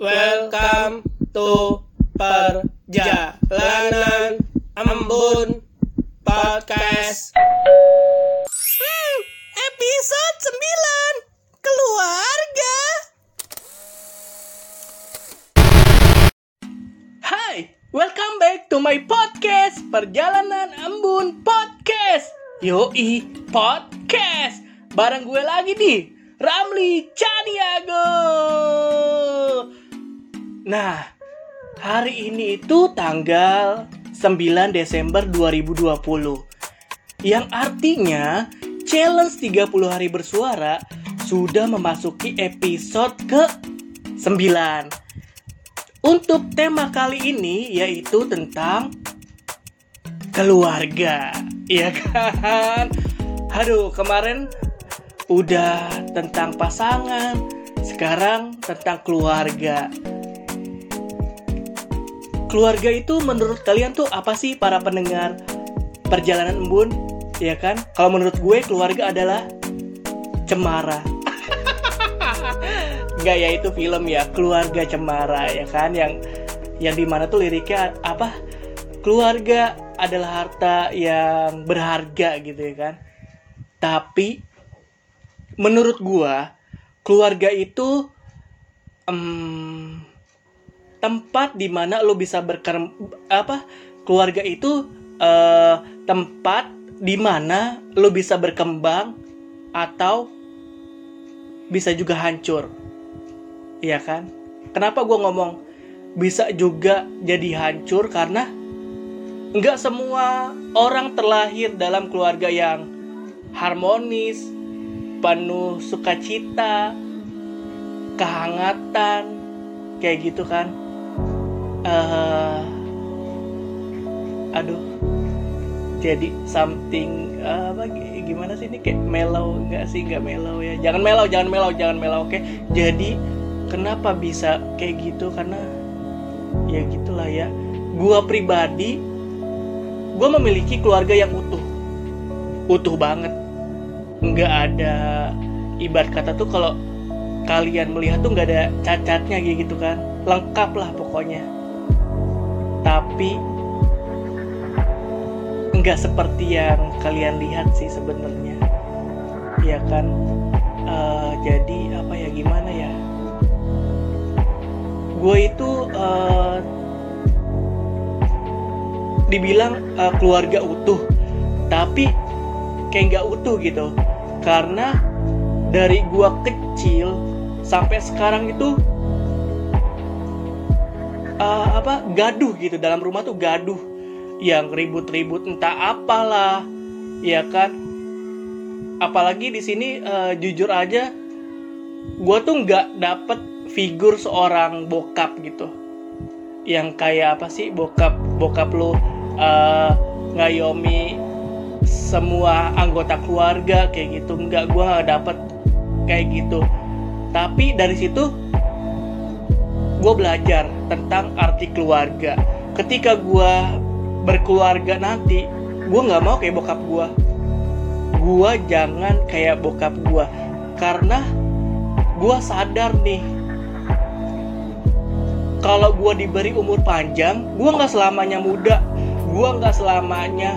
Welcome to Perjalanan Embun Podcast. Hmm, episode 9 Keluarga. Hai, welcome back to my podcast Perjalanan Embun Podcast. Yoi, podcast. Bareng gue lagi nih, Ramli Caniago Nah, hari ini itu tanggal 9 Desember 2020 Yang artinya challenge 30 hari bersuara sudah memasuki episode ke 9 Untuk tema kali ini yaitu tentang keluarga Iya kan? Aduh kemarin udah tentang pasangan Sekarang tentang keluarga keluarga itu menurut kalian tuh apa sih para pendengar perjalanan embun? Ya kan? Kalau menurut gue keluarga adalah cemara. Enggak ya itu film ya keluarga cemara ya kan? Yang yang di mana tuh liriknya apa? Keluarga adalah harta yang berharga gitu ya kan? Tapi menurut gua keluarga itu em, tempat di mana lo bisa berkem apa keluarga itu eh, tempat di mana lo bisa berkembang atau bisa juga hancur. Iya kan? Kenapa gue ngomong bisa juga jadi hancur? Karena nggak semua orang terlahir dalam keluarga yang harmonis penuh sukacita kehangatan kayak gitu kan eh aduh. Jadi something eh, apa gi- gimana sih ini? Kayak mellow enggak sih? Enggak mellow ya. Jangan mellow jangan mellow jangan mellow oke? Jadi kenapa bisa kayak gitu? Karena ya gitulah ya. Gua pribadi gua memiliki keluarga yang utuh. Utuh banget. Nggak ada ibarat kata tuh kalau kalian melihat tuh nggak ada cacatnya gitu kan. Lengkap lah pokoknya tapi nggak seperti yang kalian lihat sih sebenarnya. Ya kan? Eh, jadi apa ya gimana ya? Gue itu eh, dibilang eh, keluarga utuh. Tapi kayak nggak utuh gitu. Karena dari gua kecil sampai sekarang itu eh, apa gaduh gitu. Dalam rumah tuh gaduh. Yang ribut-ribut entah apalah. Ya kan? Apalagi di sini eh, jujur aja gua tuh nggak dapet figur seorang bokap gitu. Yang kayak apa sih bokap bokap lu eh, ngayomi semua anggota keluarga kayak gitu. Nggak gua nggak dapet kayak gitu. Tapi dari situ gue belajar tentang arti keluarga. Ketika gue berkeluarga nanti gue nggak mau kayak bokap gue gue jangan kayak bokap gue karena gue sadar nih kalau gue diberi umur panjang gue nggak selamanya muda. Gue nggak selamanya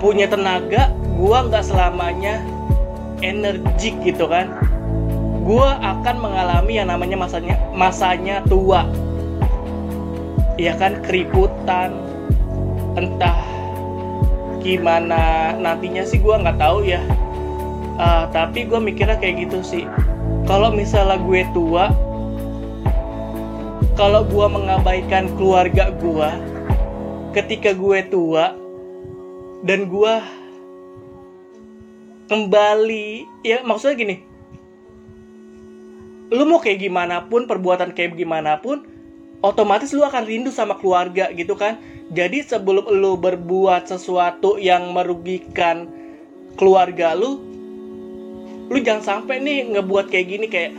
punya tenaga. Gue nggak selamanya energik gitu kan gue akan mengalami yang namanya masanya masanya tua. Ya kan? Keributan. Entah gimana nantinya sih gue nggak tahu ya. Ah, tapi gue mikirnya kayak gitu sih. Kalau misalnya gue tua kalau gue mengabaikan keluarga gue ketika gue tua dan gue kembali ya maksudnya gini lu mau kayak gimana pun perbuatan kayak gimana pun otomatis lu akan rindu sama keluarga gitu kan. Jadi sebelum lu berbuat sesuatu yang merugikan keluarga lu lu jangan sampai nih ngebuat kayak gini kayak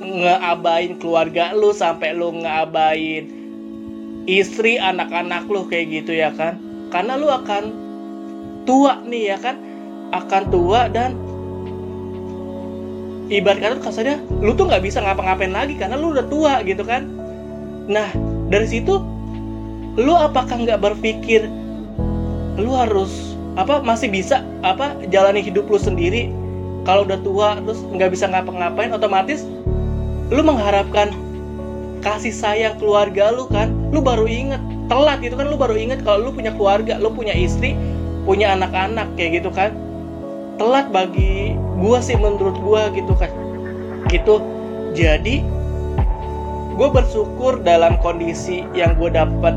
ngeabain keluarga lu sampai lu ngeabain istri anak-anak lu kayak gitu ya kan. Karena lu akan tua nih ya kan akan tua dan ibarat kata kasarnya lu tuh nggak bisa ngapa-ngapain lagi karena lu udah tua gitu kan. Nah dari situ lu apakah nggak berpikir lu harus apa masih bisa apa jalani hidup lu sendiri kalau udah tua terus nggak bisa ngapa-ngapain otomatis lu mengharapkan kasih sayang keluarga lu kan. Lu baru inget telat gitu kan lu baru inget kalau lu punya keluarga lu punya istri punya anak-anak kayak gitu kan telat bagi gua sih menurut gua gitu kan. Gitu. Jadi gue bersyukur dalam kondisi yang gue dapat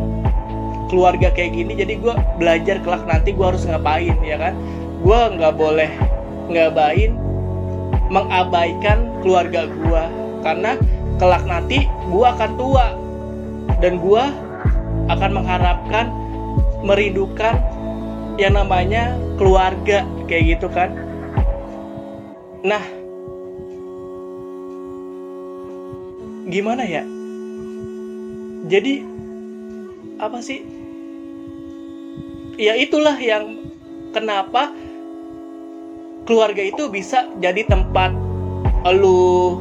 keluarga kayak gini. Jadi gue belajar kelak nanti gue harus ngapain ya kan? Gue nggak boleh ngabain mengabaikan keluarga gue karena kelak nanti gue akan tua dan gue akan mengharapkan merindukan yang namanya keluarga kayak gitu kan. Nah gimana ya? Jadi apa sih? Ya itulah yang kenapa keluarga itu bisa jadi tempat lu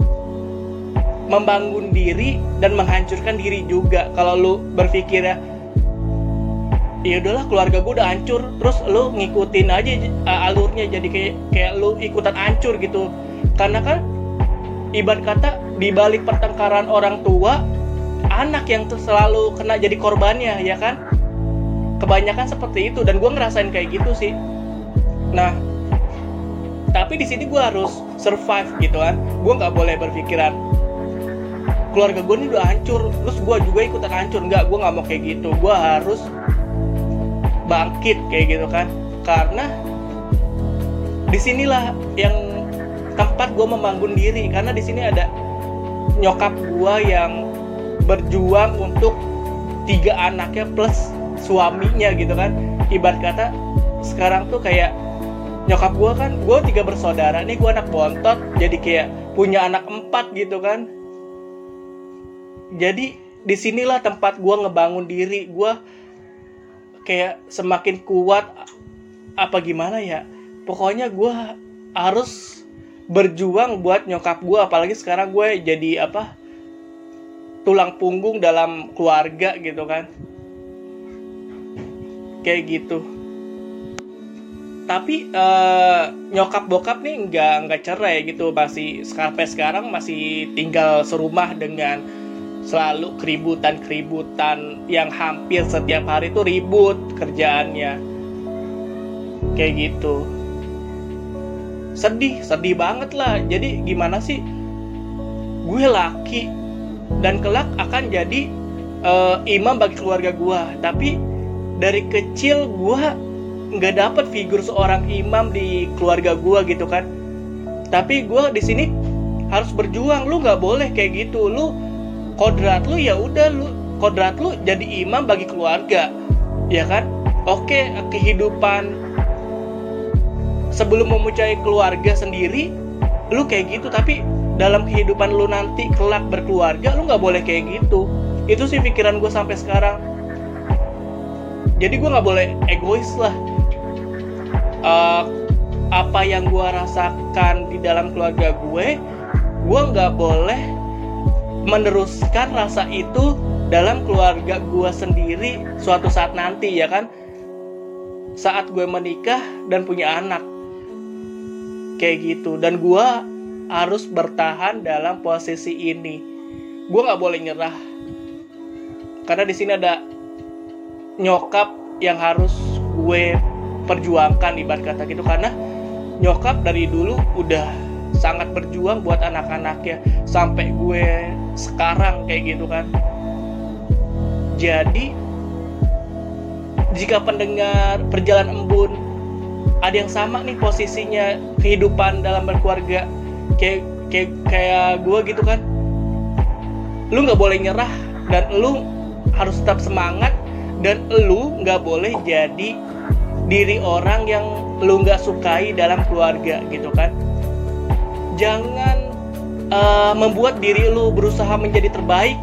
membangun diri dan menghancurkan diri juga. Kalau lu berpikir ya ya udahlah keluarga gue udah hancur. Terus lu ngikutin aja uh, alurnya. Jadi kayak kayak lu ikutan hancur gitu. Karena kan ibarat kata di balik pertengkaran orang tua anak yang selalu kena jadi korbannya ya kan? Kebanyakan seperti itu. Dan gue ngerasain kayak gitu sih. Nah tapi di sini gue harus survive gitu kan. Gue nggak boleh berpikiran keluarga gue ini udah hancur. Terus gue juga ikutan hancur. Nggak gue nggak mau kayak gitu. Gue harus bangkit kayak gitu kan. Karena di sinilah yang tempat gue membangun diri. Karena di sini ada nyokap gue yang berjuang untuk tiga anaknya plus suaminya gitu kan. Ibarat kata sekarang tuh kayak nyokap gue kan gue tiga bersaudara nih gue anak bontot jadi kayak punya anak empat gitu kan. Jadi di sinilah tempat gue ngebangun diri. Gue kayak semakin kuat apa gimana ya? Pokoknya gue harus berjuang buat nyokap gue apalagi sekarang gue jadi apa tulang punggung dalam keluarga gitu kan. Kayak gitu. Tapi uh, nyokap bokap nih nggak nggak cerai gitu masih sampai sekarang masih tinggal serumah dengan selalu keributan-keributan yang hampir setiap hari itu ribut kerjaannya. Kayak gitu. Sedih sedih banget lah. Jadi gimana sih? Gue laki dan kelak akan jadi uh, imam bagi keluarga gue tapi dari kecil gue nggak dapet figur seorang imam di keluarga gue gitu kan. Tapi gue di sini harus berjuang. Lu nggak boleh kayak gitu. Lu kodrat lu ya udah lu kodrat lu jadi imam bagi keluarga ya kan? Oke kehidupan sebelum memulai keluarga sendiri lu kayak gitu. Tapi dalam kehidupan lu nanti kelak berkeluarga lu nggak boleh kayak gitu. Itu sih pikiran gue sampai sekarang. Jadi gue nggak boleh egois lah. Uh, apa yang gue rasakan di dalam keluarga gue gue nggak boleh meneruskan rasa itu dalam keluarga gue sendiri suatu saat nanti ya kan? Saat gue menikah dan punya anak. Kayak gitu. Dan gue harus bertahan dalam posisi ini. Gue nggak boleh nyerah. Karena di sini ada nyokap yang harus gue perjuangkan ibarat kata gitu. Karena nyokap dari dulu udah sangat berjuang buat anak-anaknya. Sampai gue sekarang kayak gitu kan. Jadi jika pendengar perjalanan embun ada yang sama nih posisinya kehidupan dalam berkeluarga. Kayak kayak kayak gue gitu kan. Lu nggak boleh nyerah dan lu harus tetap semangat dan lu nggak boleh jadi diri orang yang lu nggak sukai dalam keluarga gitu kan jangan uh, membuat diri lu berusaha menjadi terbaik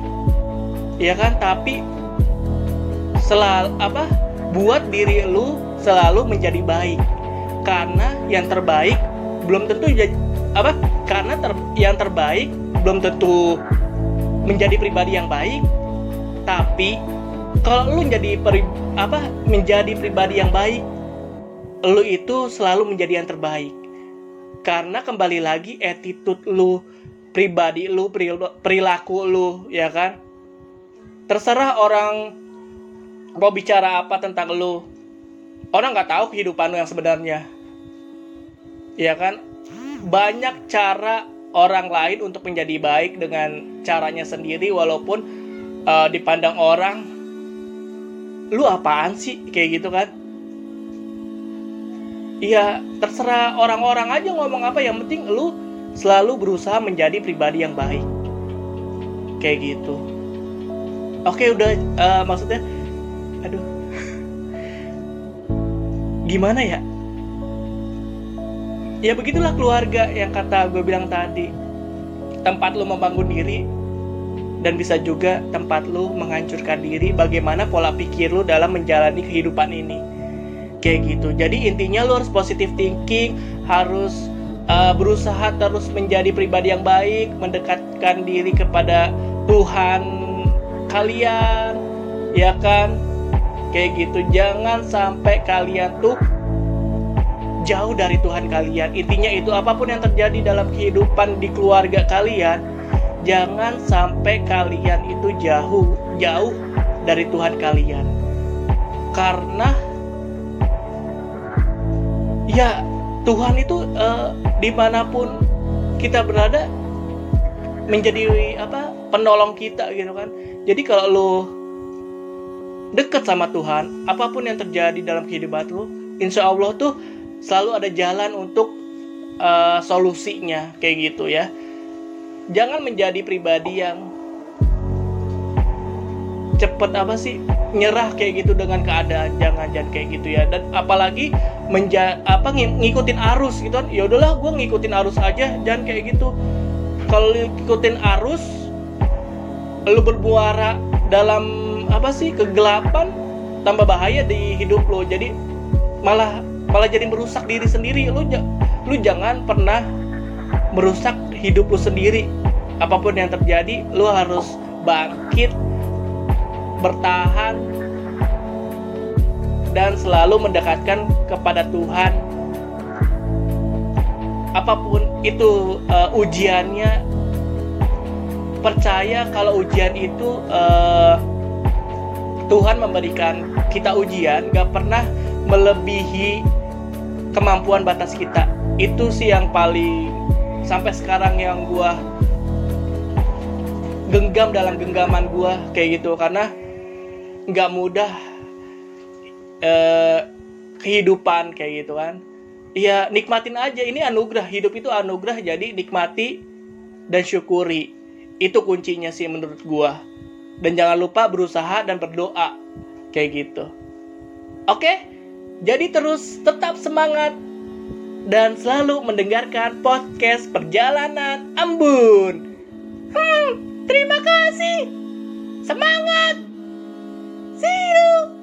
ya kan? Tapi selalu apa? Buat diri lu selalu menjadi baik. Karena yang terbaik belum tentu apa? Karena ter, yang terbaik belum tentu menjadi pribadi yang baik. Tapi kalau lu menjadi peri, apa? Menjadi pribadi yang baik lu itu selalu menjadi yang terbaik karena kembali lagi attitude lu pribadi lu perilaku lu ya kan? Terserah orang mau bicara apa tentang lu. Orang nggak tahu kehidupan lu yang sebenarnya. Ya kan? Banyak cara orang lain untuk menjadi baik dengan caranya sendiri walaupun uh, dipandang orang lu apaan sih? Kayak gitu kan Iya, terserah orang-orang aja ngomong apa yang penting lu selalu berusaha menjadi pribadi yang baik. Kayak gitu. Oke, udah uh, maksudnya aduh. Gimana ya? Ya begitulah keluarga yang kata gue bilang tadi. Tempat lu membangun diri dan bisa juga tempat lu menghancurkan diri bagaimana pola pikir lu dalam menjalani kehidupan ini kayak gitu. Jadi intinya lo harus positive thinking harus uh, berusaha terus menjadi pribadi yang baik mendekatkan diri kepada Tuhan kalian ya kan? Kayak gitu. Jangan sampai kalian tuh jauh dari Tuhan kalian. Intinya itu apa pun yang terjadi dalam kehidupan di keluarga kalian jangan sampai kalian itu jauh jauh dari Tuhan kalian. Karena ya Tuhan itu uh, di mana pun kita berada menjadi apa penolong kita gitu kan. Jadi kalau lo deket sama Tuhan apa pun yang terjadi dalam kehidupan lo insya Allah tuh selalu ada jalan untuk uh, solusinya kayak gitu ya. Jangan menjadi pribadi yang cepet apa sih nyerah kayak gitu dengan keadaan jangan jangan kayak gitu ya. Dan apalagi menja apa ng ngikutin arus gitu kan. Ya udahlah gue ngikutin arus aja jangan kayak gitu. Kalau ngikutin arus lu bermuara dalam apa sih kegelapan tambah bahaya di hidup lo jadi malah malah jadi merusak diri sendiri. Lu lu jangan pernah merusak hidup lu sendiri. Apa pun yang terjadi lu harus bangkit bertahan dan selalu mendekatkan kepada Tuhan. Apa pun itu uh, ujiannya percaya kalau ujian itu uh, Tuhan memberikan kita ujian gak pernah melebihi kemampuan batas kita. Itu sih yang paling sampai sekarang yang gua genggam dalam genggaman gua kayak gitu. Karena nggak mudah eh, kehidupan kayak gitu kan. Ya nikmatin aja. Ini anugerah. Hidup itu anugerah. Jadi nikmati dan syukuri. Itu kuncinya sih menurut gua. Dan jangan lupa berusaha dan berdoa. Kayak gitu. Oke? Jadi terus tetap semangat. Dan selalu mendengarkan podcast perjalanan Ambun. Hmm terima kasih. Semangat See you.